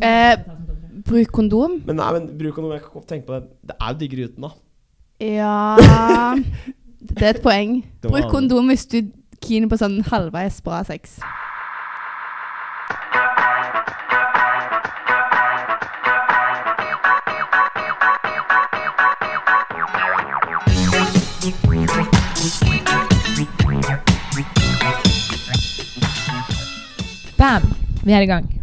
Eh, bruk kondom. Men nei, men bruk kondom. Jeg kan godt tenke på det. Det er jo diggere uten, da. Ja Det er et poeng. Bruk kondom hvis du keen på sånn halvveis bra sex. Bam! Vi er i gang.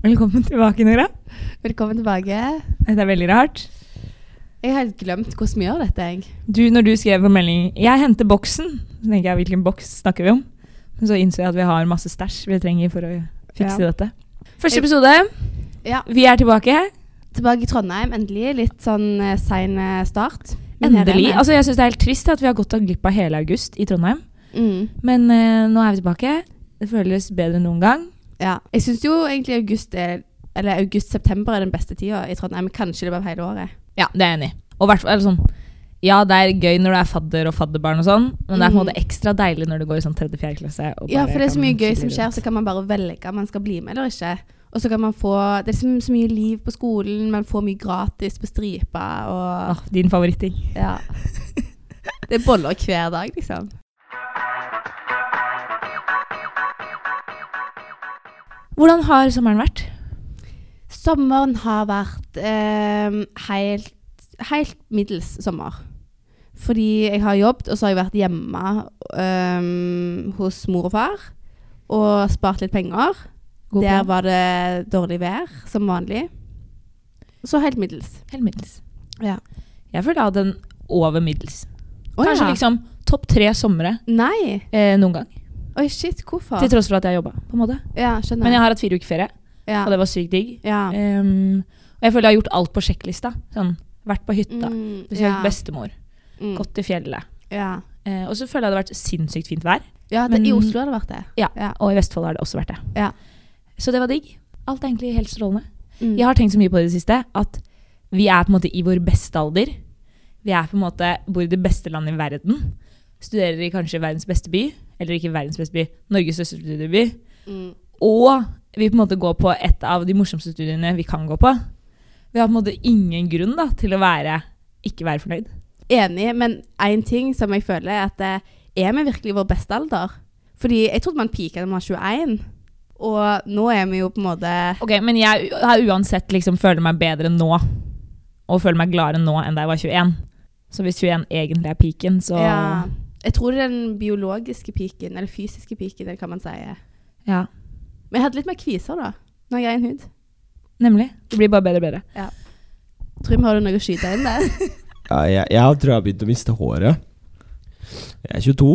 Velkommen tilbake, Nora. Velkommen tilbake. Dette er veldig rart. Jeg har helt glemt hvordan vi gjør dette. jeg. Du, når du skrev på melding 'Jeg henter boksen', så tenker jeg hvilken boks snakker vi om? Men så innså jeg at vi har masse stæsj vi trenger for å fikse Ja. dette. Første episode. Ja, Vi er tilbake. Tilbake i Trondheim, endelig. Litt sånn uh, sein eh, start. Men Endelig. Altså, jeg syns det er helt trist at vi har gått glipp av hele august i Trondheim. Mm. Men uh, nå er vi tilbake. Det føles bedre enn noen gang. Ja. Jeg syns jo egentlig august er Eller august-september er den beste tida i Trondheim. Kanskje det bare hele året. Ja, det er jeg enig i. Og hvert fall sånn Ja, det er gøy når du er fadder og fadderbarn og sånn, men det er på en Mm. måte ekstra deilig når du går i sånn tredje-fjerde klasse. og Ja, for det er så mye gøy som skjer, så kan man bare velge om man skal bli med eller ikke. Og så kan man få Det er så, så mye liv på skolen, man får mye gratis på stripa og Åh, din favoritting. Ja. Det er boller hver dag, liksom. Hvordan har sommeren vært? Sommeren har vært eh, helt, helt middels sommer. Fordi jeg har jobbet, og så har jeg vært hjemme eh, hos mor og far. Og spart litt penger. God Der var det dårlig vær, som vanlig. Så helt middels. Helt middels. Ja. Jeg føler jeg hadde en over middels. Kanskje Kanskje ja. liksom topp tre somre Nei. eh, noen gang. Oi, shit, hvorfor? Til tross for at jeg jobba, på en måte. Ja, skjønner. Men jeg har hatt fire uker ferie, ja. og det var sykt digg. ja. Um, og jeg føler jeg har gjort alt på sjekklista. Sånn, vært på hytta, Mm, besøkt ja. bestemor, Mm, gått i fjellet. ja. Uh, og så føler jeg det har vært sinnssykt fint vær. ja det, Men- i Oslo har det vært det. Ja, Ja. Og i Vestfold har det også vært det. Ja. Så det var digg. Alt er egentlig helt strålende. Mm. Jeg har tenkt så mye på det i det siste at vi er på en måte i vår beste alder. Vi er på en måte, bor i det beste landet i verden. Studerer i kanskje verdens beste by. Eller ikke verdens beste by, Norges største studieby. Mm. Og vi på en måte går på et av de morsomste studiene vi kan gå på. Vi har på en måte ingen grunn da, til å være, ikke være fornøyd. Enig, men én ting som jeg føler, er at eh, er vi virkelig vår beste alder? Fordi jeg trodde man pika da man var 21. Og nå er vi jo på en måte Ok, Men jeg har uansett liksom føler meg bedre nå, og føler meg gladere nå enn da jeg var 21. Så hvis 21 egentlig er piken, så ja, Jeg tror det er den biologiske piken, eller fysiske piken, eller hva man sier. ja. Men jeg hadde litt mer kviser, da. Når jeg er en hud. Nemlig. Det blir bare bedre og bedre. Ja. Trym, har du noe å skyte inn der? Ja, jeg, jeg tror jeg har begynt å miste håret. Jeg er 22.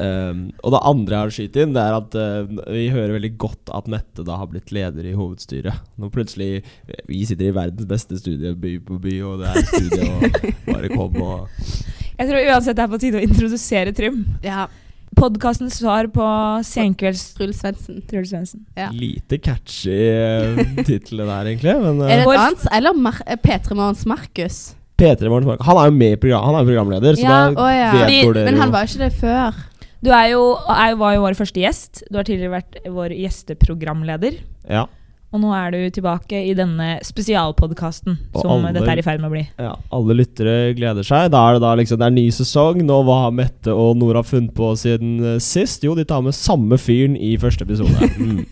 um, og det andre jeg har skyte inn, Det er at uh, vi hører veldig godt at Mette da har blitt leder i hovedstyret. Nå plutselig Vi sitter i verdens beste studie, by på by, og det er studie, og bare kom og Jeg tror uansett det er på tide å introdusere Trym. Ja. Podkastens svar på senkvelds... Truls Svendsen. Truls Svendsen. Ja. Lite catchy uh, tittel det der, egentlig. Men uh, Er det et annet? Eller Mar eh, P3 Morgens Markus? P3 Morgens Markus. Han er jo med i program, Han er programleder, så Ja, da å ja. vet Fordi- hvor dere Men han jo- var ikke det før. Du er jo, er, var jo vår første gjest. Du har tidligere vært vår gjesteprogramleder. ja, Og nå er du tilbake i denne spesialpodkasten som alle- dette er i ferd med å bli. ja, alle lyttere gleder seg. Da er det da liksom Det er ny sesong. Nå Hva har Mette og Nora funnet på siden eh, sist? Jo, de tar med samme fyren i første episode. Mm.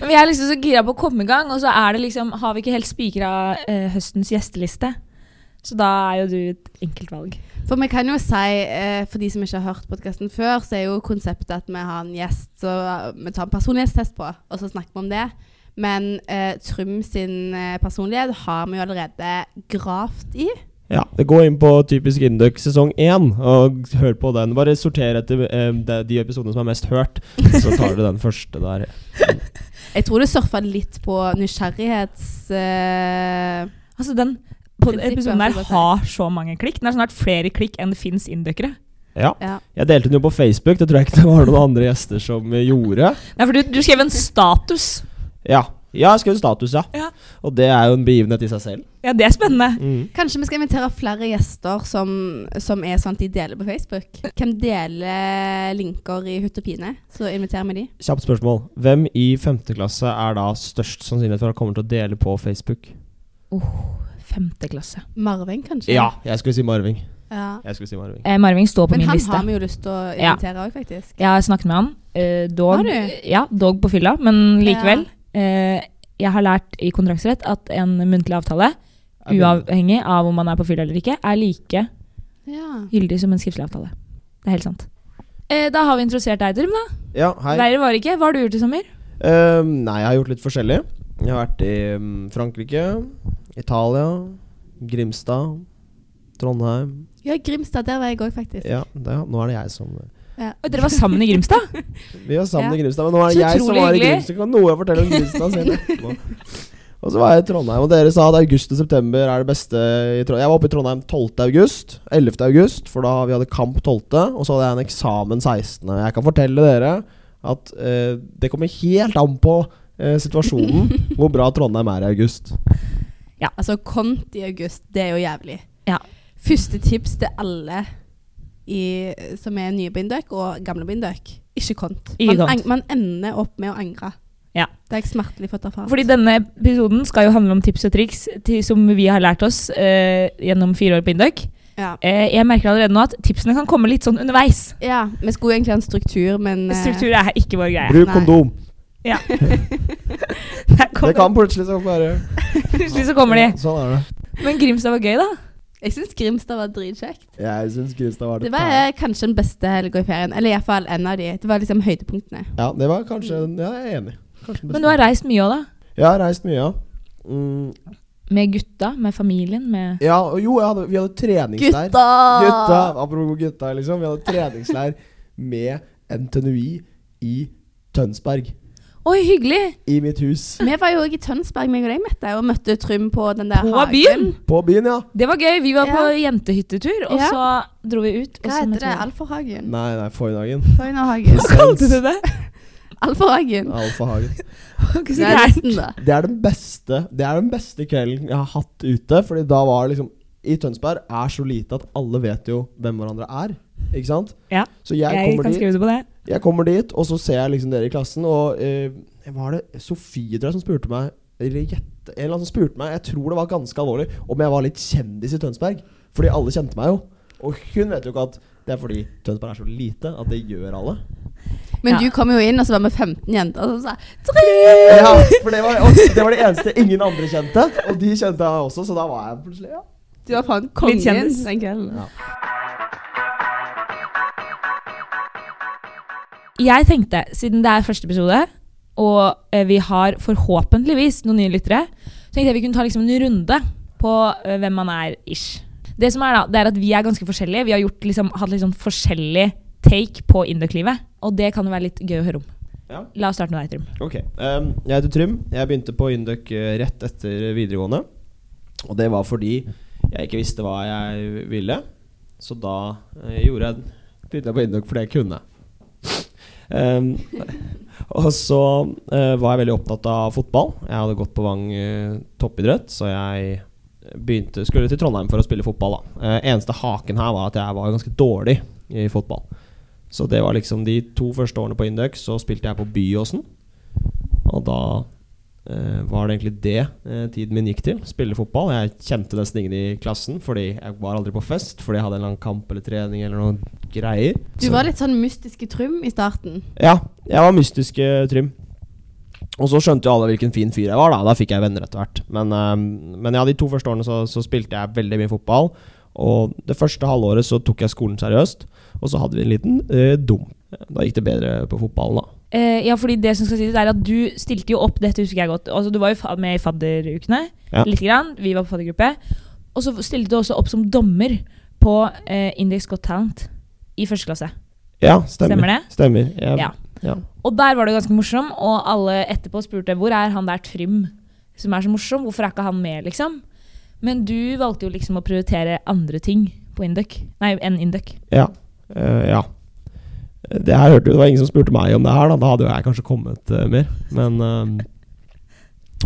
Men vi er liksom så gira på å komme i gang, og så er det liksom, har vi ikke helt spikra eh, høstens gjesteliste. Så da er jo du et enkelt valg. For vi kan jo si, eh, for de som ikke har hørt podkasten før, så er jo konseptet at vi har en gjest så vi tar en personlighetstest på, og så snakker vi om det. Men eh, Trym sin eh, personlighet har vi jo allerede gravd i. Ja, det Gå inn på Typisk Induc sesong én og hør på den. Bare sorter etter eh, de, de episodene som er mest hørt, så tar du den første der. Jeg tror det surfa litt på nysgjerrighets... Eh, Altså Den episoden der har så mange klikk. Den har snart flere klikk enn det fins inndøkkere. Ja. ja. Jeg delte den jo på Facebook. Det tror jeg ikke det var noen andre gjester som eh, gjorde. Nei, for du, du skrev en status. Ja, Ja, jeg skrev status, ja. Ja. Og det er jo en begivenhet i seg selv. Ja, det er spennende. Mm. Kanskje vi skal invitere flere gjester som, som er sånn at de deler på Facebook? Hvem deler linker i hutt og pine? Så inviterer vi de. Kjapt spørsmål. Hvem i femte klasse er da størst sannsynlighet for å komme til å dele på Facebook? Femte klasse. Marvin, kanskje? Ja, jeg skulle si Marving. Ja. Jeg skulle si Marving. Eh, Marving står på Men min han har vi jo lyst til å invitere òg, faktisk. Jeg har snakket med han. Eh, dog, Har du? Ja, dog på fylla, men likevel. Eh, jeg har lært i kontraktsrett at en muntlig avtale, uavhengig av om man er på fylla eller ikke, er like Ja. gyldig som en skriftlig avtale. Det er helt sant. Eh, da har vi introdusert deg, Durm. da. Ja, hei. Verre var det ikke. Hva har du gjort i sommer? Ehm, nei, jeg har gjort litt forskjellig. Jeg har vært i mm, Frankrike, Italia, Grimstad, Trondheim. ja, Grimstad, der var jeg òg, faktisk. Ja, det, nå er det jeg som Ja. Oi, Dere var sammen i Grimstad? Vi var sammen Ja. i Grimstad, men nå er det jeg som var i. Grimstad. Kan noe fortelle om Grimstad senere etterpå? Og så var jeg i Trondheim, og dere sa at august og september er det beste i Trondheim. Jeg var oppe i Trondheim 12. august, 11. august, for da vi hadde kamp 12., og så hadde jeg en eksamen 16. Jeg kan fortelle dere at eh, det kommer helt an på eh, situasjonen hvor bra Trondheim er i august. Ja, Altså, kont i august, det er jo jævlig. Ja. Første tips til alle i, som er nye bindøk og gamle bindøk. Ikke kont. Man, ang- man ender opp med å angre. Ja. Det har jeg smertelig fått erfart. Fordi denne episoden skal jo handle om tips og triks til, som vi har lært oss eh, gjennom fire år på Indøk. ja. Eh, jeg merker allerede nå at tipsene kan komme litt sånn underveis. ja, vi skulle egentlig ha en struktur, men eh, Struktur er ikke vår greie. Bruk kondom. Ja. Det kan plutselig så bare Plutselig så kommer de. Sånn er det. Men Grimstad var gøy, da. Jeg syns Grimstad var dritkjekt. Jeg synes Grimstad var det. Det var eh, kanskje den beste helga i ferien. Eller iallfall en av de. Det var liksom høydepunktene. Ja, det var kanskje Ja, jeg er enig. Kanskje den Men beste. du har reist mye òg, da. Jeg har reist mye, ja. Mm, Med gutta, med familien, med ja, og jo, jeg hadde, vi hadde treningsleir. Gutta! Gutta! Apropos gutta, liksom. Vi hadde treningsleir med NTNUI i Tønsberg. Oi, hyggelig! I mitt hus. Vi var jo i Tønsberg, meg og deg, Mette, og møtte Trym på den der På hagen. byen? På byen, ja. Det var gøy. Vi var på jentehyttetur, og Ja. så dro vi ut. og Hva så heter møtte det? vi- Alfahagen? Nei, nei, Foynhagen. Foynhagen. Hva kalte du det? Alfahagen. Alfahagen. Det ikke så Det er gærent. nesten det. Det er den beste Det er den beste kvelden jeg har hatt ute. Fordi da var det liksom I Tønsberg er så lite at alle vet jo hvem hverandre er. Ikke sant? Ja. Så jeg, Jeg kommer kan dit skrive det på det. Jeg kommer dit, og så ser jeg liksom dere i klassen, og uh, var det Sofie tror jeg som spurte meg Eller gjette En eller annen som spurte meg, jeg tror det var ganske alvorlig, om jeg var litt kjendis i Tønsberg. Fordi alle kjente meg jo. Og hun vet jo ikke at det er fordi Tønsberg er så lite at det gjør alle. Men Ja. du kom jo inn, og så var vi 15 jenter som sa Ja, for det var, det var det eneste ingen andre kjente, og de kjente jeg også, så da var jeg plutselig ja. Du var faen kongen den kvelden. Ja. Jeg tenkte, siden det er første episode, og eh, vi har forhåpentligvis noen nye lyttere, så tenkte jeg vi kunne ta liksom en runde på eh, hvem man er ish. Det som er da, det er at vi er ganske forskjellige. Vi har gjort, liksom, hatt litt sånn forskjellig take på Induc-livet, og det kan jo være litt gøy å høre om. Ja. La oss starte med deg, Trym. Ok, um, Jeg heter Trym. Jeg begynte på Induc eh, rett etter videregående. Og det var fordi jeg ikke visste hva jeg ville. Så da gjorde jeg begynte jeg på Induc fordi jeg kunne. Ehm, og så eh, var jeg veldig opptatt av fotball. Jeg hadde gått på Vang eh, toppidrett, så jeg begynte, skulle til Trondheim for å spille fotball. Da. Eh, eneste haken her var at jeg var ganske dårlig i fotball. Så det var liksom de to første årene på Indøk, så spilte jeg på Byåsen. Og da var det egentlig det eh, tiden min gikk til. Spille fotball. Jeg kjente nesten ingen i klassen, fordi jeg var aldri på fest. Fordi jeg hadde en lang kamp eller trening eller noen greier. Du var litt sånn mystiske Trym i starten. Ja, jeg var mystiske Trym. Og så skjønte jo alle hvilken fin fyr jeg var. Da Da fikk jeg venner etter hvert. Men, eh, men ja, de to første årene så, så spilte jeg veldig mye fotball. Og det første halvåret så tok jeg skolen seriøst. Og så hadde vi en liten eh, dum. Da gikk det bedre på fotballen, da. Eh, ja, fordi det som skal sies er at Du stilte jo opp, dette husker jeg godt. Altså, du var jo med i fadderukene. Ja. Litt grann. Vi var på faddergruppe. Og så stilte du også opp som dommer på eh, Index Got Talent i første klasse. Ja, stemmer. Stemmer det? Stemmer. Jeg, Ja. ja. Og der var det ganske morsom, og alle etterpå spurte hvor er han der Trym som er så morsom, hvorfor er ikke han med, liksom? Men du valgte jo liksom å prioritere andre ting på Induc, nei, enn Induc. Ja. Uh, ja. Det her hørte jo, det var ingen som spurte meg om det her, da. Da hadde jo jeg kanskje kommet uh, mer. Men uh,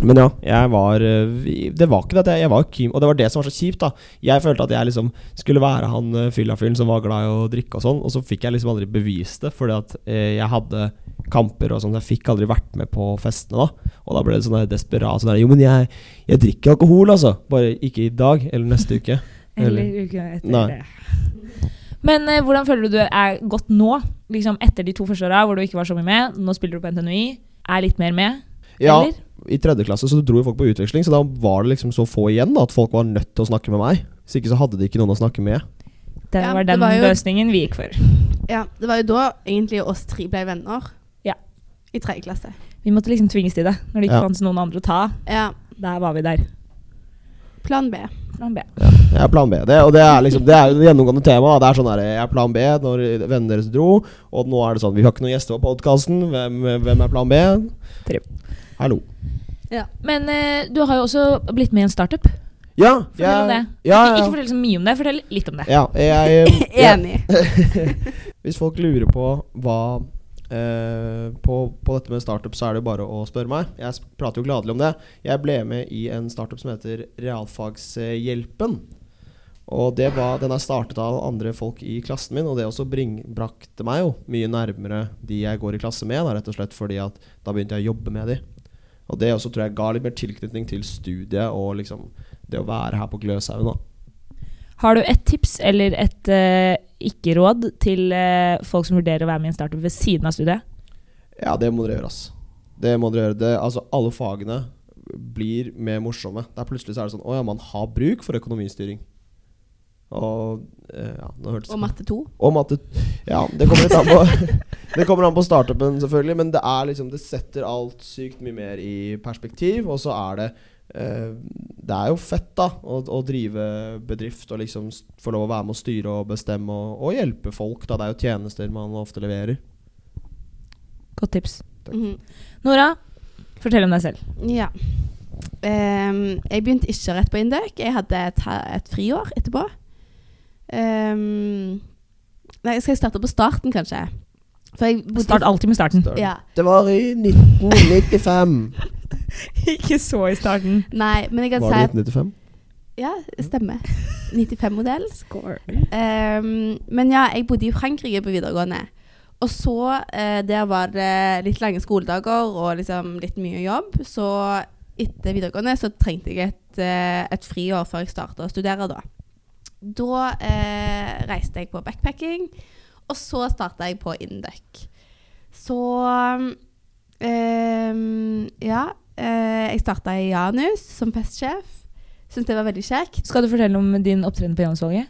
Men ja, jeg var uh, Det var ikke det at jeg, jeg var keen Og det var det som var så kjipt, da. Jeg følte at jeg liksom skulle være han eh, fyllafyren som var glad i å drikke og sånn, og så fikk jeg liksom aldri bevist det, fordi at jeg hadde kamper og sånn. Jeg fikk aldri vært med på festene da. Og da ble det sånn desperat sånn der Jo, men jeg, jeg drikker alkohol, altså. Bare ikke i dag eller neste uke. Eller Eller- uka etter Nei. det. Men eh, hvordan føler du du er gått nå? Liksom Etter de to første åra hvor du ikke var så mye med. Nå spiller du på NTNUI. Er litt mer med? Ja, Eller? i tredje klasse så dro jo folk på utveksling, så da var det liksom så få igjen da, at folk var nødt til å snakke med meg. Hvis ikke så hadde de ikke noen å snakke med. Det Ja, var det den var jo- løsningen vi gikk for. Ja, det var jo da egentlig oss tre ble venner. Ja. I tredje klasse. Vi måtte liksom tvinges til det. Når det ikke Ja. fantes noen andre å ta. Ja. Der var vi der. Plan B. Plan B. Jeg er plan B. Det, og det er liksom Det er jo det gjennomgående temaet. Det er sånn her, Jeg er plan B når vennene deres dro, og nå er det sånn Vi har ikke noen gjester på podkasten. Hvem, hvem er plan B? Tre. Hallo. Men eh, du har jo også blitt med i en startup. Ja, Fortell om det. Ja, Ikke, ja. ikke fortell så mye om det, fortell litt om det. ja, jeg, jeg, Enig. Hvis folk lurer på hva eh, på, på dette med startup, så er det jo bare å spørre meg. Jeg prater jo gladelig om det. Jeg ble med i en startup som heter Realfagshjelpen. Og det var, den er startet av andre folk i klassen min, og det også bring, brakte meg jo mye nærmere de jeg går i klasse med, da, rett og slett fordi at da begynte jeg å jobbe med de. Og det også tror jeg ga litt mer tilknytning til studiet og liksom det å være her på Gløshaugen. Har du et tips eller et eh, ikke-råd til eh, folk som vurderer å være med i en startup ved siden av studiet? Ja, det må dere gjøre, ass. Det må dere gjøre. Det, altså, alle fagene blir mer morsomme. Der plutselig så er det sånn Å ja, man har bruk for økonomistyring. Og eh, ja, Og matte 2. Og matte Ja, det kommer litt an på Det kommer an på startupen, selvfølgelig, men det er liksom Det setter alt sykt mye mer i perspektiv, og så er det Det er jo fett, da, å, å drive bedrift og liksom få lov å være med å styre og bestemme og, og hjelpe folk, da. Det er jo tjenester man ofte leverer. Godt tips. Takk. -hmm. Nora, fortell om deg selv. Ja. Um, jeg begynte ikke rett på Indøk. Jeg hadde et, et friår etterpå. Um, nei, skal jeg starte på starten, kanskje? For jeg bodde Start alltid med starten. Start. Ja. Det var i 1995. ikke så i starten. Nei, men jeg kan Var si det 1995? Ja, det stemmer. 95-modell. Score. Um, men ja, jeg bodde i Frankrike på videregående. Og så, eh, der var det litt lange skoledager og liksom litt mye jobb. Så etter videregående så trengte jeg et, eh, et friår før jeg starta å studere, da. Da eh, reiste jeg på backpacking, og så starta jeg på Induc. Så ehm, Ja. Eh, jeg starta i Janus som festsjef. Syns det var veldig kjekt. Skal du fortelle om din opptreden på Janusvalget?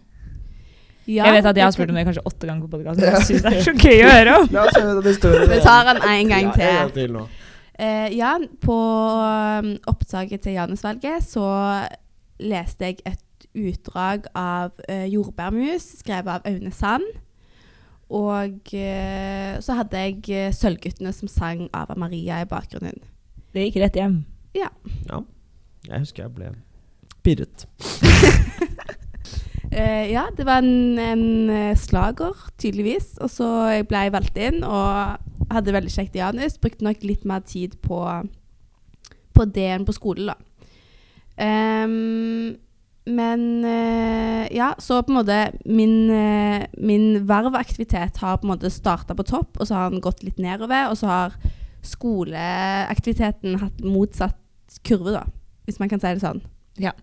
Ja, jeg vet at jeg har spurt om det kanskje åtte ganger på podkasten. Jeg synes det er så gøy å høre om. La oss høre den historien. Vi tar den en gang Ja, til. en gang til nå. Eh, ja, på um, opptaket til Janusvalget så leste jeg et utdrag av uh, 'Jordbærmus', skrevet av Aune Sand. Og uh, så hadde jeg 'Sølvguttene' som sang Ava Maria i bakgrunnen. Det gikk rett hjem. Ja. Jeg husker jeg ble pirret. uh, ja, det var en, en eh, slager, tydeligvis. Og så ble jeg valgt inn og hadde veldig kjekt i Janus. Brukte nok litt mer tid på, på det enn på skole, da. Um, men uh, ja, så på en måte min, uh, min vervaktivitet har på en måte starta på topp, og så har den gått litt nedover. Og så har skoleaktiviteten hatt motsatt kurve, da, hvis man kan si det sånn. Ja.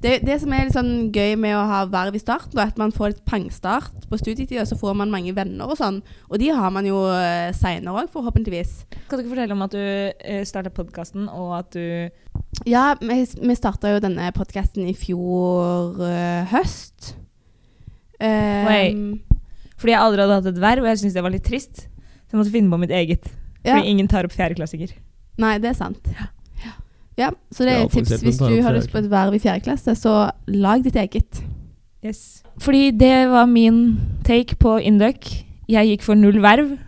Det, det som er litt sånn gøy med å ha verv i starten, er at man får litt pangstart på studietida, så får man mange venner og sånn. Og de har man jo uh, seinere òg, forhåpentligvis. Kan du ikke fortelle om at du uh, starta podkasten, og at du Ja, vi, vi starta jo denne podkasten i fjor eh, høst. Um, Fordi jeg aldri hadde hatt et verv, og jeg syntes det var litt trist. Så jeg måtte finne på mitt eget. Ja. Fordi ingen tar opp fjerdeklassinger. Nei, det er sant. Ja, så det er et tips hvis du har lyst på et verv i fjerde klasse, så lag ditt eget. Yes. Fordi det var min take på Induc. Jeg gikk for null verv.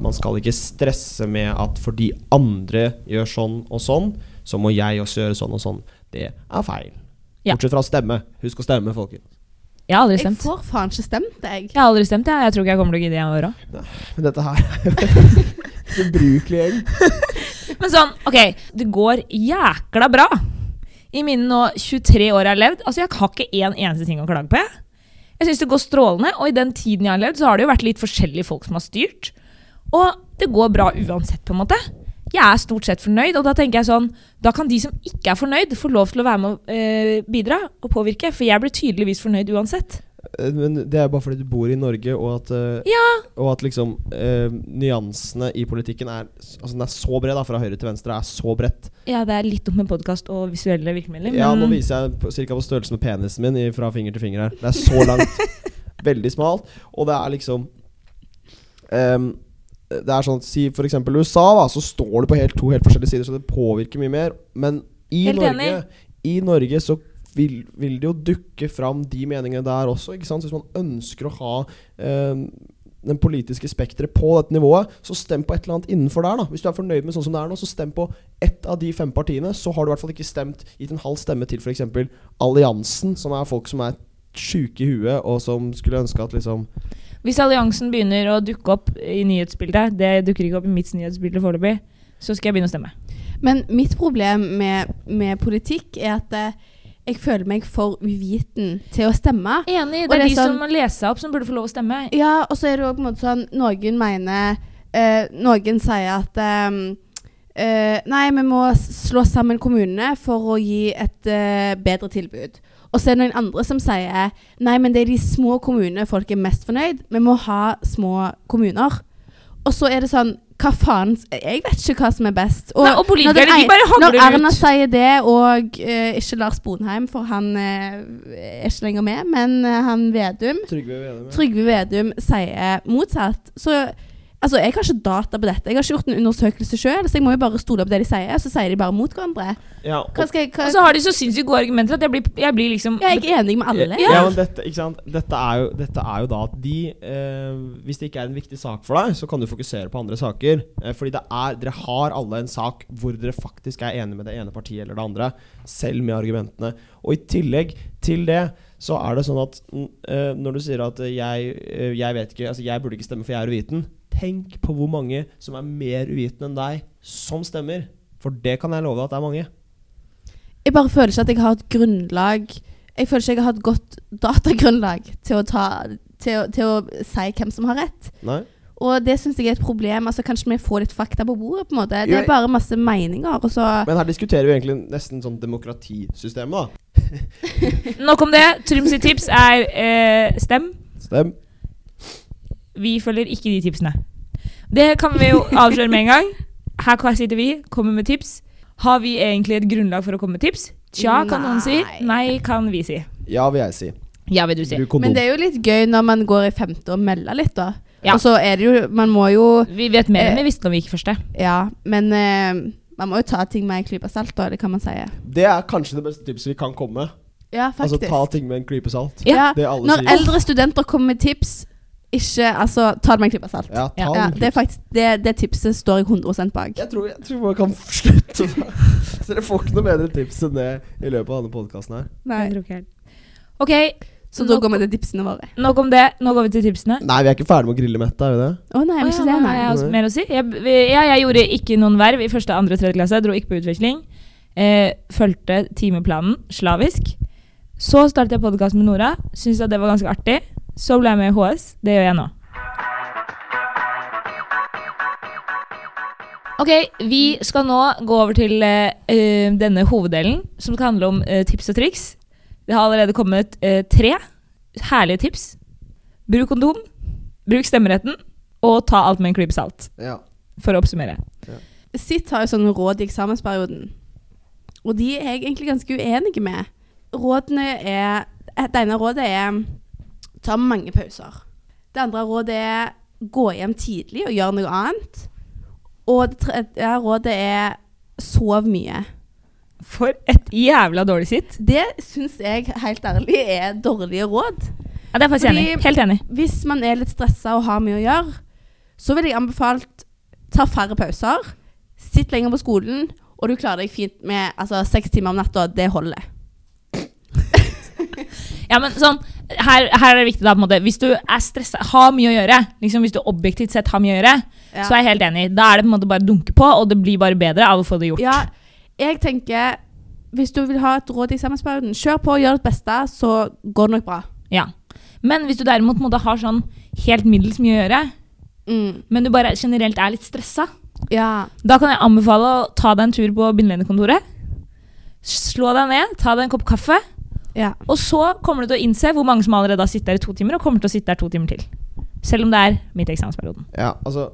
Man skal ikke stresse med at fordi andre gjør sånn og sånn, så må jeg også gjøre sånn og sånn. Det er feil. Ja. Bortsett fra å stemme. Husk å stemme, folkens. Jeg har aldri Jeg stemt. får faen ikke stemt, jeg. Jeg har aldri stemt, jeg. Jeg tror ikke jeg kommer til å gidde i år òg. Men dette her er ubrukelig gjeng. Men sånn, ok, det går jækla bra. I mine nå 23 år jeg har levd, altså jeg har ikke én eneste ting å klage på. Jeg, jeg syns det går strålende, og i den tiden jeg har levd, så har det jo vært litt forskjellige folk som har styrt. Og det går bra uansett, på en måte. Jeg er stort sett fornøyd, og da tenker jeg sånn Da kan de som ikke er fornøyd, få lov til å være med å eh, bidra og påvirke, for jeg blir tydeligvis fornøyd uansett. Eh, Men det er bare fordi du bor i Norge, og at, eh, Ja, og at liksom eh, nyansene i politikken er Altså den er så bred, da, fra høyre til venstre, er så bredt. ja det er litt dumt med podkast og visuelle virkemidler, Ja, nå viser jeg ca. på størrelse med penisen min fra finger til finger her. Det er så langt. veldig smalt. Og det er liksom ehm, Det er sånn Si for eksempel USA, da, så står det på helt, to helt forskjellige sider, så det påvirker mye mer. Men i Helt Norge enig. I Norge så vil, vil det jo dukke fram de meningene der også. Ikke sant? Så hvis man ønsker å ha eh, den politiske spekteret på dette nivået, så stem på et eller annet innenfor der. da Hvis du er fornøyd med sånn som det er nå, så stem på ett av de fem partiene. Så har du i hvert fall ikke stemt gitt en halv stemme til f.eks. Alliansen, som er folk som er sjuke i huet, og som skulle ønske at liksom Hvis alliansen begynner å dukke opp i nyhetsbildet, det dukker ikke opp i mitt nyhetsbilde foreløpig, så skal jeg begynne å stemme. Men mitt problem med, med politikk er at eh, jeg føler meg for uviten til å stemme. Enig, det er det er de sånn- som må lese opp, som burde få lov å stemme. Ja, og så er det også på en måte sånn Noen mener eh, Noen sier at ehm, eh, Nei, vi må slå sammen kommunene for å gi et eh, bedre tilbud. Og så er det noen andre som sier Nei, men det er de små kommunene folk er mest fornøyd. Vi må ha små kommuner. Og så er det sånn Hva faen Jeg vet ikke hva som er best. Nei, og politikere, de bare hagler Når Erna ut. sier det, og uh, ikke Lars Bonheim, for han uh, er ikke lenger med, men uh, han Vedum Trygve Vedum. Trygve Vedum sier motsatt. Så altså, jeg har ikke data på dette. Jeg har ikke gjort en undersøkelse sjøl, så jeg må jo bare stole på det de sier. Så sier de bare mot hverandre. Ja, Hva skal jeg, hva, Og så har de så sinnssykt gode argumenter at jeg blir, jeg blir liksom jeg er ikke enig med alle. Ja, men dette, ikke sant? Dette, er jo, dette er jo da at de eh, Hvis det ikke er en viktig sak for deg, så kan du fokusere på andre saker. Eh, fordi det er, dere har alle en sak hvor dere faktisk er enige med det ene partiet eller det andre. Selv med argumentene. Og i tillegg til det så er det sånn at eh, når du sier at jeg, eh, jeg vet ikke Altså jeg burde ikke stemme for jeg er uviten. Tenk på hvor mange som er mer uvitende enn deg, som stemmer. For det kan jeg love deg at det er mange. Jeg bare føler ikke at jeg har et grunnlag Jeg føler ikke jeg har et godt datagrunnlag til å, ta, til, til å si hvem som har rett. Nei? Og det syns jeg er et problem. Altså Kanskje vi får litt fakta på bordet? på en måte Det er bare masse meninger. Og så Men her diskuterer vi egentlig nesten sånn demokratisystemet, da. Nok om det. Trym sitt tips er eh, stem. Stem. Vi følger ikke de tipsene. Det kan vi jo avsløre med en gang. Her sitter vi, kommer med tips. Har vi egentlig et grunnlag for å komme med tips? Tja, kan noen si. Nei. Kan vi si. Ja, vil jeg si. Ja, vil du si. Bruk kondom. Men det er jo litt gøy når man går i femte og melder litt, da. Ja. Og så er det jo Man må jo Vi vet mer enn Eh, vi visste når vi gikk første. Ja, men eh, man må jo ta ting med en klype salt, da. Det kan man si. Det er kanskje det beste tipset vi kan komme med. Ja, Altså ta ting med en klype salt. Ja. Det alle Når sier. eldre studenter kommer med tips, ikke Altså, ta det med en klype salt. Ja, ta Ja, Ja, det er faktisk det, det tipset står jeg 100% bak. Jeg tror, jeg tror man kan slutte. Så Dere får ikke noe bedre tips enn det i løpet av denne podkasten her. Nei. Ok, Så da går vi til tipsene våre. nok om det. Nå går vi til tipsene. Nei, vi er ikke ferdig med å grille Mette, er vi det? Å nei, jeg, vil ja, ikke det, har nei. jeg også mer å si. Jeg, ja, jeg gjorde ikke noen verv i første, andre tredje klasse. Jeg Dro ikke på utveksling. Eh, fulgte timeplanen slavisk. Så startet jeg podkast med Nora. Syns at det var ganske artig. Så ble jeg med i HS. Det gjør jeg nå. Ok, vi skal nå gå over til eh, eh, denne hoveddelen, som skal handle om eh, tips og triks. Det har allerede kommet eh, tre herlige tips. Bruk kondom, bruk stemmeretten, og ta alt med en klype salt. Ja. For å oppsummere. Sitt har jo sånne råd i eksamensperioden. Og de er jeg egentlig ganske uenige med. Rådene er Det ene rådet er ta mange pauser. Det andre rådet er gå hjem tidlig og gjør noe annet. Og det tredje rådet er sov mye. For et jævla dårlig sitt. Det syns jeg helt ærlig er dårlige råd. Ja, det er faktisk Fordi- enig. Helt enig. Hvis man er litt stressa og har mye å gjøre, så vil jeg anbefalt ta færre pauser. Sitt lenger på skolen, og du klarer deg fint med altså, seks timer om natta. Det holder. Ja, men sånn her, her er det viktig da, på en måte, Hvis du er stressa, har mye å gjøre, liksom hvis du objektivt sett har mye å gjøre, Ja. så er jeg helt enig. Da er det på en måte bare å dunke på, og det blir bare bedre av å få det gjort. Ja, jeg tenker Hvis du vil ha et råd i eksamensperioden, kjør på, gjør ditt beste, så går det nok bra. Ja. Men hvis du derimot måte, har sånn helt middels mye å gjøre, Mm. men du bare generelt er litt stressa, Ja. da kan jeg anbefale å ta deg en tur på bindelendekontoret. Slå deg ned, ta deg en kopp kaffe, ja. og så kommer du til å innse hvor mange som allerede har sittet der i to timer, og kommer til å sitte der to timer til. Selv om det er midt i eksamensperioden. Ja, altså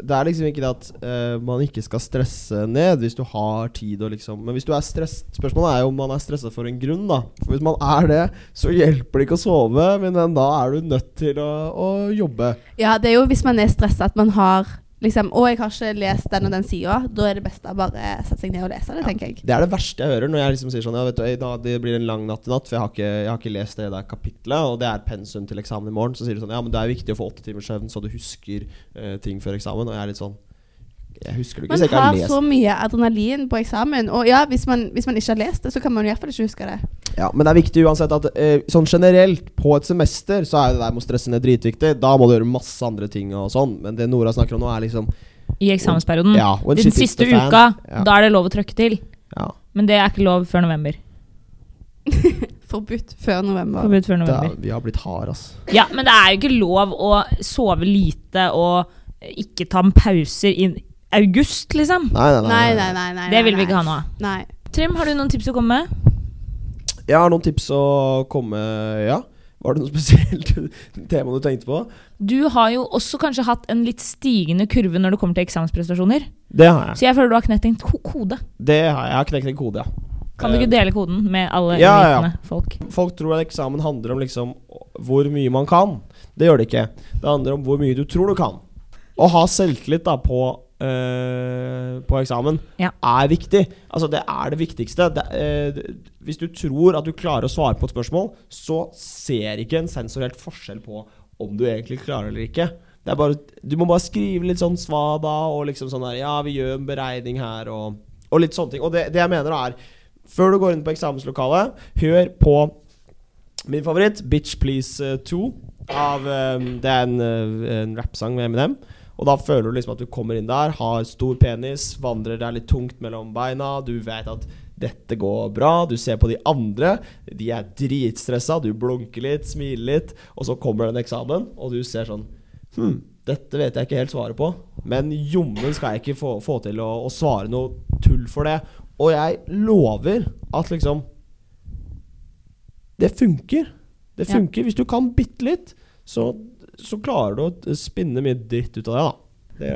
Det er liksom ikke det at uh, man ikke skal stresse ned hvis du har tid og liksom Men hvis du er stress Spørsmålet er jo om man er stressa for en grunn, da. For hvis man er det, så hjelper det ikke å sove, men da er du nødt til å, å jobbe. ja, det er jo hvis man er stressa at man har liksom og jeg har ikke lest den og den sida. Da er det beste å bare sette seg ned og lese det, tenker jeg. Det er det verste jeg hører når jeg liksom sier sånn Ja, vet du, i dag det blir en lang natt i natt, for jeg har ikke, jeg har ikke lest det der kapitlet, og det er pensum til eksamen i morgen. Så sier du sånn Ja, men det er viktig å få åtte timers søvn, så du husker uh, ting før eksamen. Og jeg er litt sånn Jeg husker det ikke, Man jeg har har så mye adrenalin på eksamen. Og ja, hvis man, hvis man ikke har lest det, så kan man i hvert fall ikke huske det. Ja, Men det er viktig uansett at eh, sånn generelt på et semester så er det der med å stresse ned dritviktig. Da må du gjøre masse andre ting og sånn. Men det Nora snakker om nå, er liksom I eksamensperioden. Ja, en Den siste uka, Ja. da er det lov å trøkke til. Ja. Men det er ikke lov før november. Forbudt før november. Forbudt før Da, november. vi har blitt hard, altså. Ja, men det er jo ikke lov å sove lite og ikke ta pauser i august, liksom. Nei, nei, Nei, nei, nei. nei Det vil vi ikke ha av. Nei. Trym, har du noen tips å komme med? Jeg har noen tips å komme Ja. Var det noe spesielt tema du tenkte på? Du har jo også kanskje hatt en litt stigende kurve når det kommer til eksamensprestasjoner. Det har jeg. Så jeg føler du har knekt en kode. Det har jeg. jeg har knekt en kode, ja. Kan du ikke dele koden med alle Ja, ja, ja. folk? Folk tror at eksamen handler om liksom hvor mye man kan. Det gjør det ikke. Det handler om hvor mye du tror du kan. Å ha selvtillit da på, eh, på eksamen Ja. er viktig. Altså Det er det viktigste. Det, uh, hvis du tror at du klarer å svare på et spørsmål, så ser ikke en sensor helt forskjell på om du egentlig klarer eller ikke. Det er bare, du må bare skrive litt sånn svada og liksom sånn der Ja, vi gjør en beregning her, og, og litt sånne ting. Og det, det jeg mener er Før du går inn på eksamenslokalet, hør på min favoritt, 'Bitch Please eh, 2'. Av, um, det er en, uh, en rappsang med Eminem. Og da føler du liksom at du kommer inn der, har stor penis, vandrer deg litt tungt mellom beina. Du vet at dette går bra. Du ser på de andre, de er dritstressa. Du blunker litt, smiler litt, og så kommer den eksamen, og du ser sånn Hm, dette vet jeg ikke helt svaret på. Men jommen skal jeg ikke få, få til å, å svare noe tull for det. Og jeg lover at liksom Det funker. Det Ja. funker. Hvis du kan bitte litt, så, så klarer du å spinne mye dritt ut av det, da.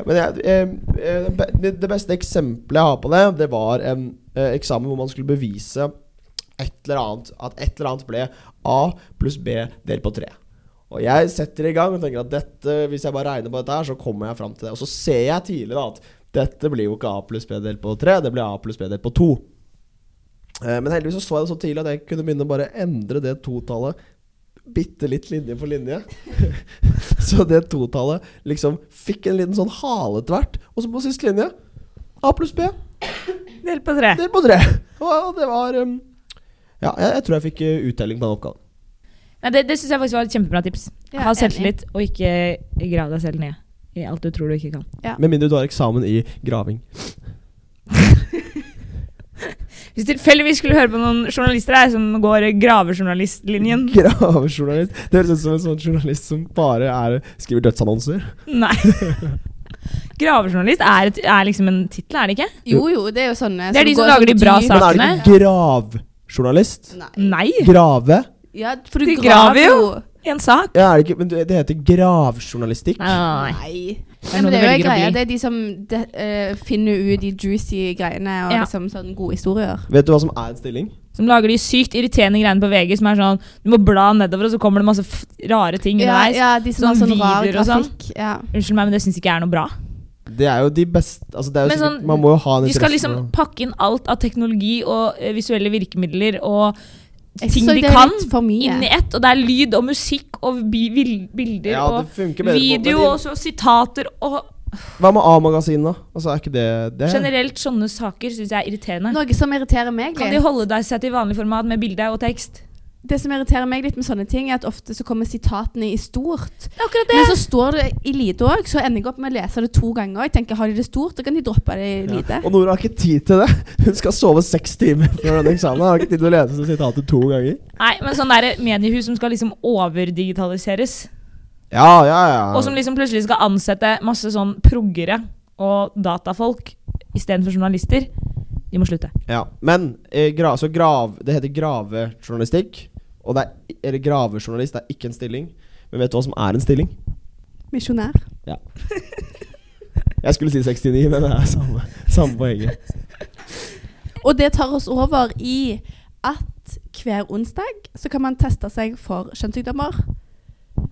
Men jeg, det- det beste eksempelet jeg har på det, det var en eh, eksamen hvor man skulle bevise et eller annet At et eller annet ble A pluss B delt på tre. Og jeg setter i gang og tenker at dette, hvis jeg bare regner på dette her, så kommer jeg fram til det. Og så ser jeg tidlig da at dette blir jo ikke A pluss B delt på tre, det blir A pluss B delt på to. Eh, Men heldigvis så så jeg det så tidlig at jeg kunne begynne å bare endre det totallet bitte litt linje for linje. så det totallet liksom fikk en liten sånn hale tvert. Og så på siste linje A pluss B Del på tre. delt på tre. Og det var um, Ja, jeg, jeg tror jeg fikk eh, uttelling på den oppgaven. Nei, det det syns jeg faktisk var et kjempebra tips. Ja, ha selvtillit, og ikke grav deg selv ned i alt du tror du ikke kan. Med mindre du har eksamen i graving. Hvis tilfeldigvis skulle høre på noen journalister her som går gravejournalistlinjen Gravejournalist. Det høres ut som en sånn journalist som bare er, skriver dødsannonser. Nei. Gravejournalist er, et, er liksom en tittel, er det ikke? Jo, jo, det er jo sånne Det er de som lager de sånn bra sakene. Men er det ikke gravjournalist? Nei. Nei. Grave? Ja, for du graver graver jo. En sak. Ja, er det ikke Men det det heter gravjournalistikk. Nei, nei, er men det er jo en greie. Det er de som de, uh, finner ut de juicy greiene og Ja. liksom sånn gode historier. Vet du hva som er en stilling? Som lager de sykt irriterende greiene på VG som er sånn Du må bla nedover, og så kommer det masse f rare ting Ja, underveis. ja, de som Sånn sånn rar videoer og sånn. Ja. Unnskyld meg, men det syns ikke jeg er noe bra. Det er jo de beste altså det er jo sikkert, sånn, Man må jo ha en De skal interesse liksom pakke inn alt av teknologi og uh, visuelle virkemidler og ting de kan litt inn i ett. Og det er lyd og musikk og bilder Ja, og video og så sitater og Hva med A-magasinet, da? Altså, er ikke det det? Generelt sånne saker syns jeg er irriterende. Noe som irriterer meg Kan de holde deg seg til vanlig format med bilde og tekst? Det som irriterer meg litt med sånne ting, er at ofte så kommer sitatene i stort. Men så står det i lite òg, så ender jeg opp med å lese det to ganger. Jeg tenker, Har de det stort, så kan de droppe det i lite. Og Nora har ikke tid til det. Hun skal sove seks timer før denne eksamen. Har ikke tid til å lese sitatet to ganger. Nei, men sånn der mediehus som skal liksom overdigitaliseres, Ja, ja, ja. og som liksom plutselig skal ansette masse sånn proggere og datafolk istedenfor journalister, de må slutte. Ja, Men eh, gra så grav, det heter gravejournalistikk. Og det er, eller gravejournalist det er ikke en stilling. Men vet du hva som er en stilling? Misjonær. Ja. Jeg skulle si 69, men det er samme, samme poenget. Og det tar oss over i at hver onsdag så kan man teste seg for kjønnssykdommer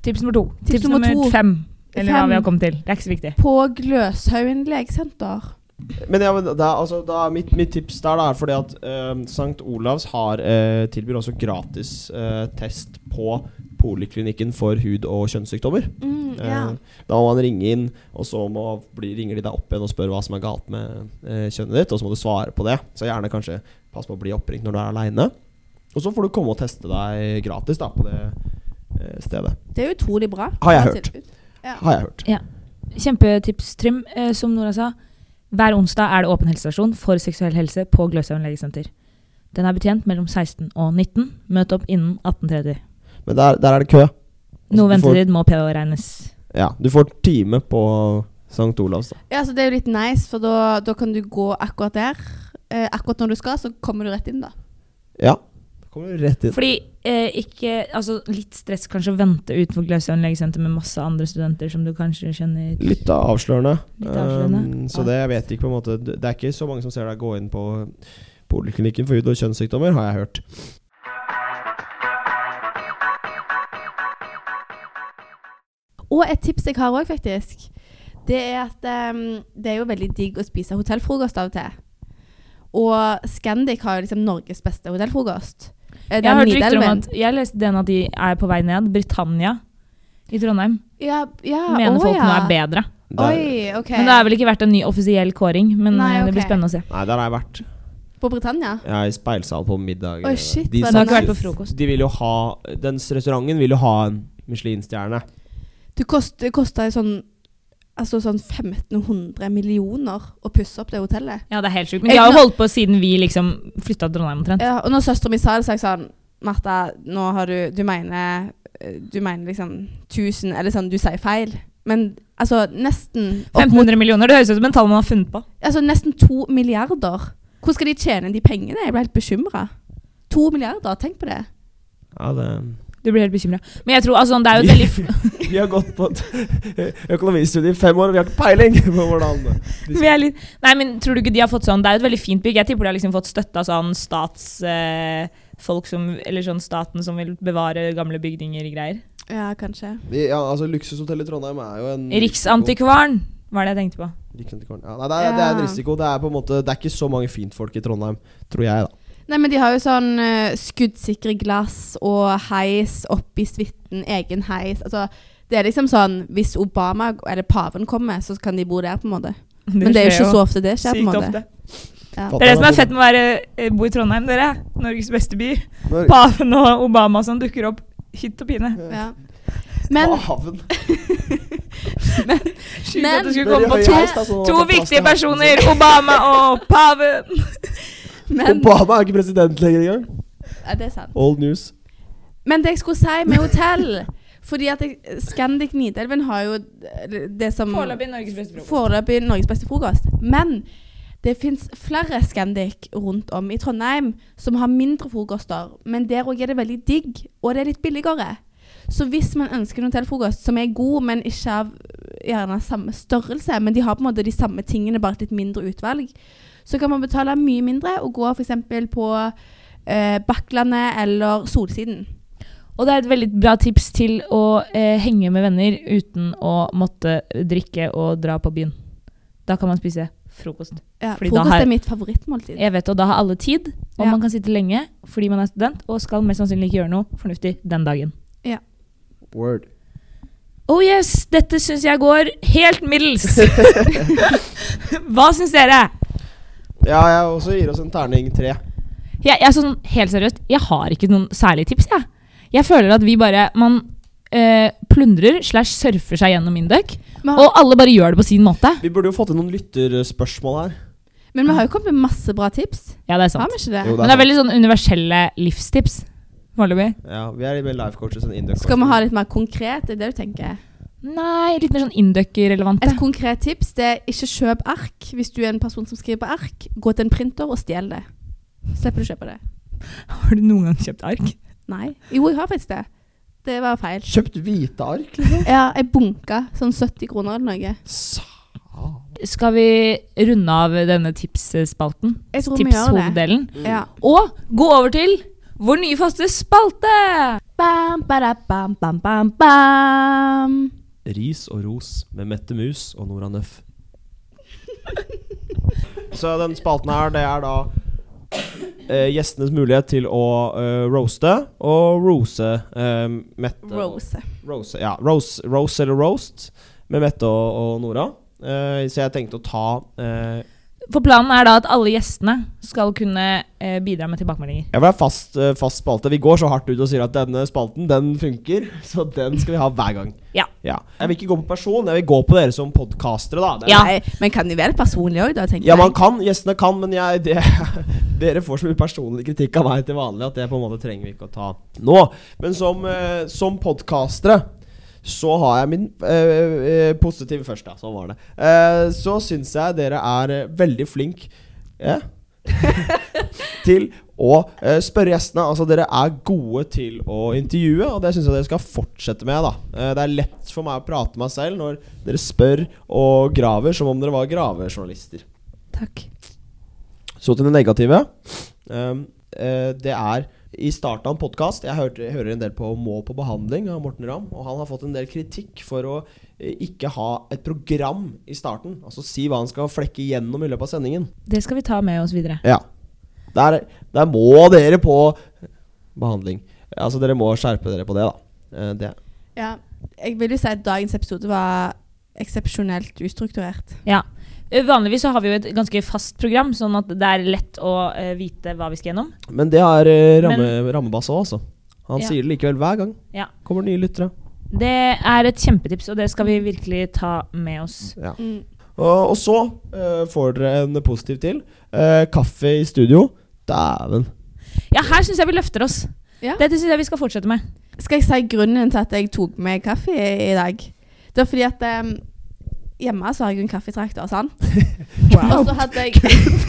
Tips nummer to. Tips Tips, nummer nummer to. fem. Eller hva vi har kommet til. Det er ikke så viktig. på Gløshaugen legesenter. Men, ja, men da, altså, da, mitt, mitt tips der da, er fordi at uh, St. Olavs har, uh, tilbyr også gratis uh, test på poliklinikken for hud- og kjønnssykdommer. Mm, ja. uh, da må man ringe inn, og så må, bli, ringer de deg opp igjen og spør hva som er galt med eh, kjønnet ditt, og så må du svare på det. Så gjerne kanskje pass på å bli oppringt når du er aleine. Og så får du komme og teste deg gratis da på det eh, stedet. Det er utrolig bra. Har jeg hørt. Ja. Har jeg hørt. Kjempetips, Trym. Eh, som Nora sa, hver onsdag er det åpen helsestasjon for seksuell helse på Gløshaugen legesenter. Den er betjent mellom 16 og 19. Møt opp innen 18.30. Men der, der er det kø. Altså, Noe ventetid må påregnes. Ja, du får time på St. Olavs. da Ja, så Det er jo litt nice, for da, da kan du gå akkurat der. Eh, akkurat når du skal, så kommer du rett inn, da. Ja. Kommer du rett inn. Fordi eh, ikke Altså litt stress kanskje å vente utenfor Gløshaugen legesenter med masse andre studenter som du kanskje kjenner Litt avslørende. Litt avslørende. Um, så det jeg vet ikke på en måte Det det er ikke så mange som ser deg gå inn på poliklinikken for hud- og kjønnssykdommer, har jeg hørt. Og et tips jeg har òg, faktisk. Det er at um, det er jo veldig digg å spise hotellfrokost av og til. Og Scandic har jo liksom Norges beste hotellfrokost. Eh, Jeg har hørt rykter om at Jeg leste den at de er på vei ned. Britannia i Trondheim. ja, ja, mener å, folk ja. nå er bedre. Der, Oi, ok. Men det har vel ikke vært en ny offisiell kåring. Men Nei, okay. det blir spennende å se. Nei, der har jeg vært. På Britannia? Er i speilsal på middag. Oh, shit, de, har ikke vært på frokost? de vil jo ha dens restauranten vil jo ha en Michelin-stjerne. Det kosta sånn Altså sånn 1500 millioner å pusse opp det hotellet. Ja, det er helt sjukt. Men de har jo holdt på siden vi liksom flytta til Trondheim omtrent. Ja, og når søstera mi sa det, så sa jeg sånn Martha, nå har du Du mener Du mener liksom 1000 Eller sånn, du sier feil. Men altså nesten opp 1500 millioner, det høres ut som en tall man har funnet på. Altså nesten to milliarder. Hvor skal de tjene de pengene? Jeg ble helt bekymra. To milliarder, tenk på det. Ja, det Du blir helt bekymra. Men jeg tror altså, det er jo et veldig Vi har gått på et økonomistudie i fem år, og vi har ikke peiling på hvordan vi er litt, Nei, men tror du ikke de har fått sånn Det er jo et veldig fint bygg. Jeg tipper de har liksom fått støtte av sånn statsfolk eh, som Eller sånn staten som vil bevare gamle bygninger og greier. Ja, kanskje. Ja, altså Luksushotellet i Trondheim er jo en Riksantikvaren var det jeg tenkte på. Riksantikvaren. Ja, nei, det, er, det er en risiko. Det er på en måte Det er ikke så mange fintfolk i Trondheim, tror jeg, da. Nei, men de har jo sånn uh, skuddsikre glass og heis oppi suiten. Egen heis. Altså, det er liksom sånn Hvis Obama eller paven kommer, så kan de bo der, på en måte. Men det er jo ikke så ofte det skjer, på en måte. ofte. Ja. Det er det som er fett med å være, eh, bo i Trondheim, dere. Norges beste by. Paven og Obama som dukker opp hytt og pine. Ja. Men, Paven. men Sjukt at det skulle komme på to, sånn to viktige personer. Obama og paven. Men Obama er ikke president lenger engang. ja, Det er sant. Old news. Men det jeg skulle si med hotell Fordi at jeg, Scandic Nidelven har jo det som Foreløpig Norges beste frokost. Foreløpig Norges beste frokost. Men det fins flere Scandic rundt om i Trondheim som har mindre frokoster. Men der òg er det veldig digg, og det er litt billigere. Så hvis man ønsker en hotellfrokost som er god, men ikke av gjerne samme størrelse, men de har på en måte de samme tingene, bare et litt mindre utvalg, så kan man betale mye mindre og gå f.eks. på eh, Bakklandet eller Solsiden. Og det er et veldig bra tips til å eh, henge med venner uten å måtte drikke og dra på byen. Da kan man spise frokost. Ja, Fordi da frokost har- er mitt favorittmåltid. Jeg vet, og Da har alle tid, og Ja. man kan sitte lenge fordi man er student og skal mest sannsynlig ikke gjøre noe fornuftig den dagen. Word. Oh yes, dette syns jeg går helt middels. Hva syns dere? Ja, jeg også gir oss en terning tre. Jeg, jeg er sånn, helt seriøst, jeg har ikke noen særlige tips, jeg. Jeg føler at vi bare Man øh, plundrer slash surfer seg gjennom Induc, og alle bare gjør det på sin måte. Vi burde jo fått inn noen lytterspørsmål her. men vi har jo kommet med masse bra tips. Ja, det er Har sant. vi ikke det? Jo, Men det er veldig sånn universelle livstips. Foreløpig. Ja, vi er litt mer life coaches enn Induc. Skal vi ha litt mer konkret? Det er det du tenker? Nei, litt mer sånn Induc-relevante. Et konkret tips det er ikke kjøp ark. Hvis du er en person som skriver på ark, gå til en printer og stjel det. Slipper du å kjøpe det. Har du noen gang kjøpt ark? Nei. Jo, jeg har faktisk det. Det var feil. Kjøpt hvite ark, liksom? Ja, jeg bunka sånn 70 kroner eller noe. Sa- Skal vi runde av denne tipsspalten? Tipshoveddelen. Ja. Og gå over til vår nye faste spalte! Bam, bada, bam, bam, bam, bam. Ris og ros med Mette Mus og Nora Nøff. Så den spalten her, det er da eh, gjestenes mulighet til å eh, roaste og rose eh, Mette. og- Rose. Rose, ja. Rose, rose eller roast med Mette og, og Nora. Eh, så jeg tenkte å ta eh, For planen er da at alle gjestene skal kunne eh, bidra med tilbakemeldinger. Jeg vil ha fast, eh, fast spalte. Vi går så hardt ut og sier at denne spalten den funker, så den skal vi ha hver gang. Ja. Jeg vil ikke gå på person, jeg vil gå på dere som podkastere. da. Er- Ja. Nei, men kan de være personlige òg, da? tenker Ja, man kan, gjestene kan, men jeg, det, dere får så mye personlig kritikk av meg til vanlig at det på en måte trenger vi ikke å ta nå. Men som, eh, som podkastere så har jeg min eh, eh, positive først, da. Sånn var det. Eh, så syns jeg dere er eh, veldig flink yeah. til å eh, spørre gjestene. Altså Dere er gode til å intervjue, og det syns jeg dere skal fortsette med. da eh, Det er lett for meg å prate med meg selv når dere spør og graver som om dere var gravejournalister. Takk. Så til det negative. Det er i starten av en podkast Jeg hørte, jeg hører en del på Må på behandling av Morten Ramm. Og han har fått en del kritikk for å eh, ikke ha et program i starten. Altså si hva han skal flekke gjennom i løpet av sendingen. Det skal vi ta med oss videre. Ja. Der, der må dere på behandling. Altså dere må skjerpe dere på det, da. Eh, det. Ja, jeg vil jo si at dagens episode var eksepsjonelt ustrukturert. Ja. Eh, Vanligvis så har vi jo et ganske fast program, sånn at det er lett å eh, vite hva vi skal gjennom. Men det har uh, ramme, Rammebass òg, altså. Han Ja. sier det likevel hver gang. Ja. Kommer nye lyttere. Det er et kjempetips, og det skal vi virkelig ta med oss. Ja. Mm. Og, og så eh, får dere en positiv til. Eh, kaffe i studio. Dæven. Ja, her syns jeg vi løfter oss. Ja. Dette syns jeg vi skal fortsette med. Skal jeg si grunnen til at jeg tok med kaffe i, dag? Det var fordi at em, hjemme så har jeg en kaffetrakter, sant? Og så hadde jeg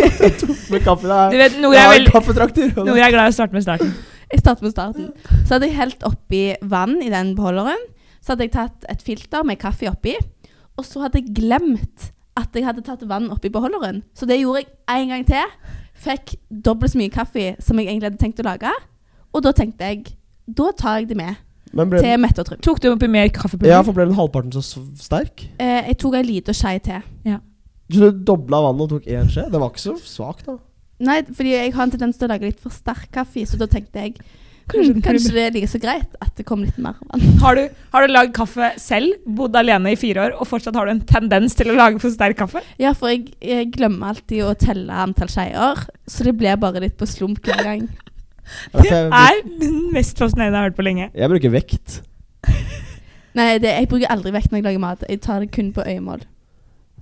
Med kaffe der. Du vet, noe Jeg og det- Nora er glad i å starte med starten. Jeg starter med starten. Så hadde jeg helt oppi vann i den beholderen. Så hadde jeg tatt et filter med kaffe oppi. Og så hadde jeg glemt at jeg hadde tatt vann oppi beholderen. Så det gjorde jeg en gang til. Fikk dobbelt så mye kaffe som jeg egentlig hadde tenkt å lage. Og da tenkte jeg da tar jeg det med ble, til Mette og Trym. Tok du oppi mer kaffepulver? ja, for ble den halvparten så sterk? Eh, jeg tok ei lita skje til. Så du dobla vannet og tok én skje? Det var ikke så svakt, da. Nei, fordi jeg har en tendens til å lage litt for sterk kaffe, så da tenkte jeg Kanskje- hm, kanskje det er like så greit at det kom litt mer vann. Har du, har du lagd kaffe selv, bodd alene i fire år, og fortsatt har du en tendens til å lage for sterk kaffe? Ja, for jeg, jeg glemmer alltid å telle antall skeier, så det blir bare litt på slump hver gang. Det jeg, er den mest fascinerende jeg har hørt på lenge. jeg bruker vekt. Nei, det, jeg bruker aldri vekt når jeg lager mat. Jeg tar det kun på øyemål.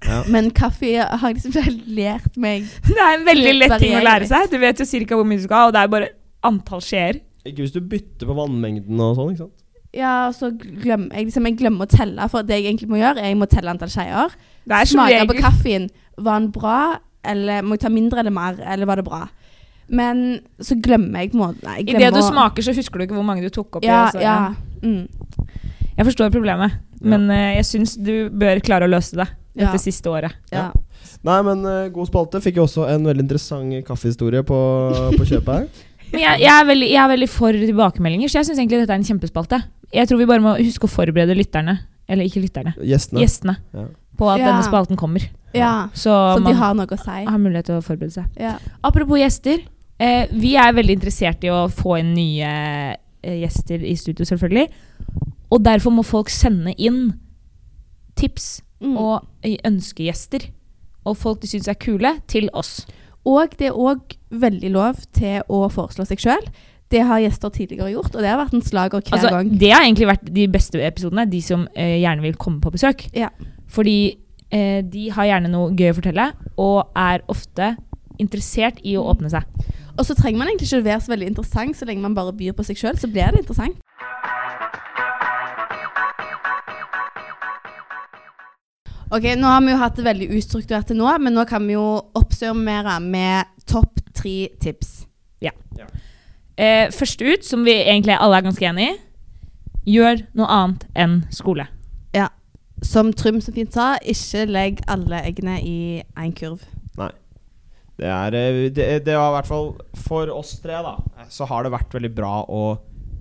Ja. Men kaffe har jeg liksom ikke lært meg. Det er en veldig lett ting å lære seg. Du vet jo cirka hvor mye du skal ha, og det er bare antall skjeer. Ikke hvis du bytter på vannmengden og sånn, ikke sant. Ja, så glemmer jeg liksom Jeg glemmer å telle, for det jeg egentlig må gjøre, er jeg må telle antall skeier. Det er Smake på kaffen. Var den bra, eller må jeg ta mindre eller mer, eller var det bra? Men så glemmer jeg på en måte Nei, Idet du å- smaker, så husker du ikke hvor mange du tok oppi. Ja, altså, ja. Mm. Jeg forstår problemet, men uh, jeg syns du bør klare å løse det Ja. dette siste året. ja. Nei, men uh, god spalte. Fikk jo også en veldig interessant kaffehistorie på, på kjøpet her. Men jeg, jeg, er veldig, jeg er veldig for tilbakemeldinger, så jeg syns egentlig dette er en kjempespalte. Jeg tror vi bare må huske å forberede lytterne, eller ikke lytterne, Gjestene. gjestene, Ja. på at Ja. denne spalten kommer. ja. Så, Så de har noe å si. har mulighet til å forberede seg. Ja. Apropos gjester. Eh, vi er veldig interessert i å få inn nye eh, gjester i studio, selvfølgelig. Og derfor må folk sende inn tips Mm. og eh, ønskegjester. Og folk de syns er kule, til oss. Og det er òg veldig lov til å foreslå seg sjøl. Det har gjester tidligere gjort, og det har vært en slager hver Altså, gang. det har egentlig vært de beste episodene, de som eh, gjerne vil komme på besøk. Ja. Fordi eh, de har gjerne noe gøy å fortelle, og er ofte interessert i å åpne seg. Og så trenger man egentlig ikke være så veldig interessant så lenge man bare byr på seg sjøl, så blir det interessant. Ok, Nå har vi jo hatt det veldig ustrukturert til nå, men nå kan vi jo oppsummere med topp tre tips. Eh, først ut, som vi egentlig alle er ganske enig i, gjør noe annet enn skole. Ja. Som Trym så fint sa, ikke legg alle eggene i én kurv. Det, er, eh, det, det har i hvert fall For oss tre, da, så har det vært veldig bra å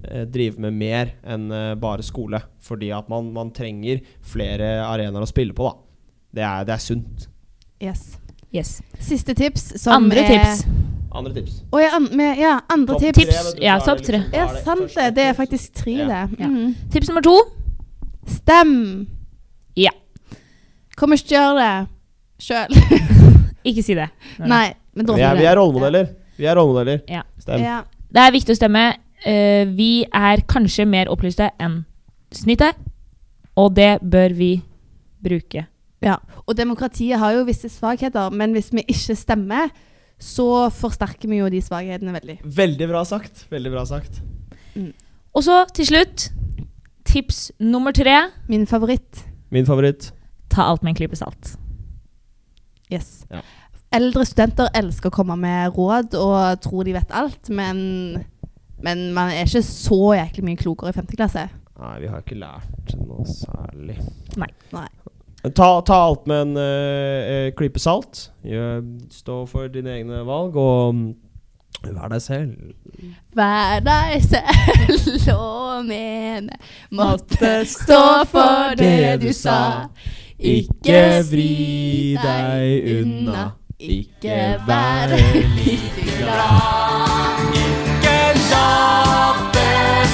eh, drive med mer enn eh, bare skole. Fordi at man, man trenger flere arenaer å spille på, da. Det er, det er sunt. Yes. Yes. Siste tips som Andre er tips. Andre tips. Oh, ja, an med, ja, andre Topp tips. tre, ja, topp tre. liksom- Ja, sant det. Det er faktisk tre, Ja. det. Ja. Mm. Tips nummer to. Stem! Ja. Kommer ikke gjør det sjøl. Ikke si det. Nei, men Vi er, vi er rollemodeller. Vi er rollemodeller. Ja. Stem. Ja. Det er viktig å stemme. Uh, vi er kanskje mer opplyste enn snittet, og det bør vi bruke. ja. Og demokratiet har jo visse svakheter, men hvis vi ikke stemmer, så forsterker vi jo de svakhetene veldig. Veldig bra sagt. Veldig bra sagt. Og så til slutt, tips nummer tre. Min favoritt. Min favoritt. Ta alt med en klype salt. Yes. Ja. Eldre studenter elsker å komme med råd og tror de vet alt, men, men man er ikke så jæklig mye klokere i 5. klasse. Nei, vi har ikke lært noe særlig. Nei. Ta, ta alt med en eh, klype salt. Stå for dine egne valg, og mm, vær deg selv. Vær deg selv og mene måtte stå for det du sa. Ikke vri deg unna, ikke vær like glad. Ikke late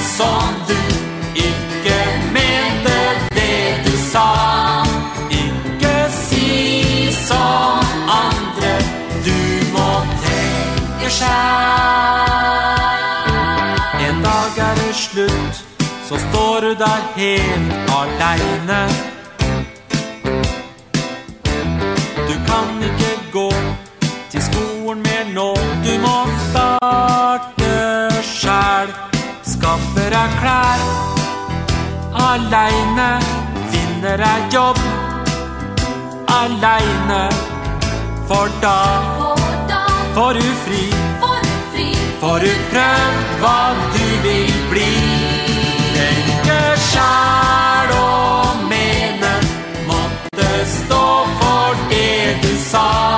som du ikke mente det du sa. Ikke si som andre, du må tenke sjæl. En dag er det slutt, så står du der helt aleine. av klær. Aleine finner jeg jobb. Aleine, for da får du fri. Får du prøvd hva du vil bli. Tenke sjæl og mene. Måtte stå for det du sa.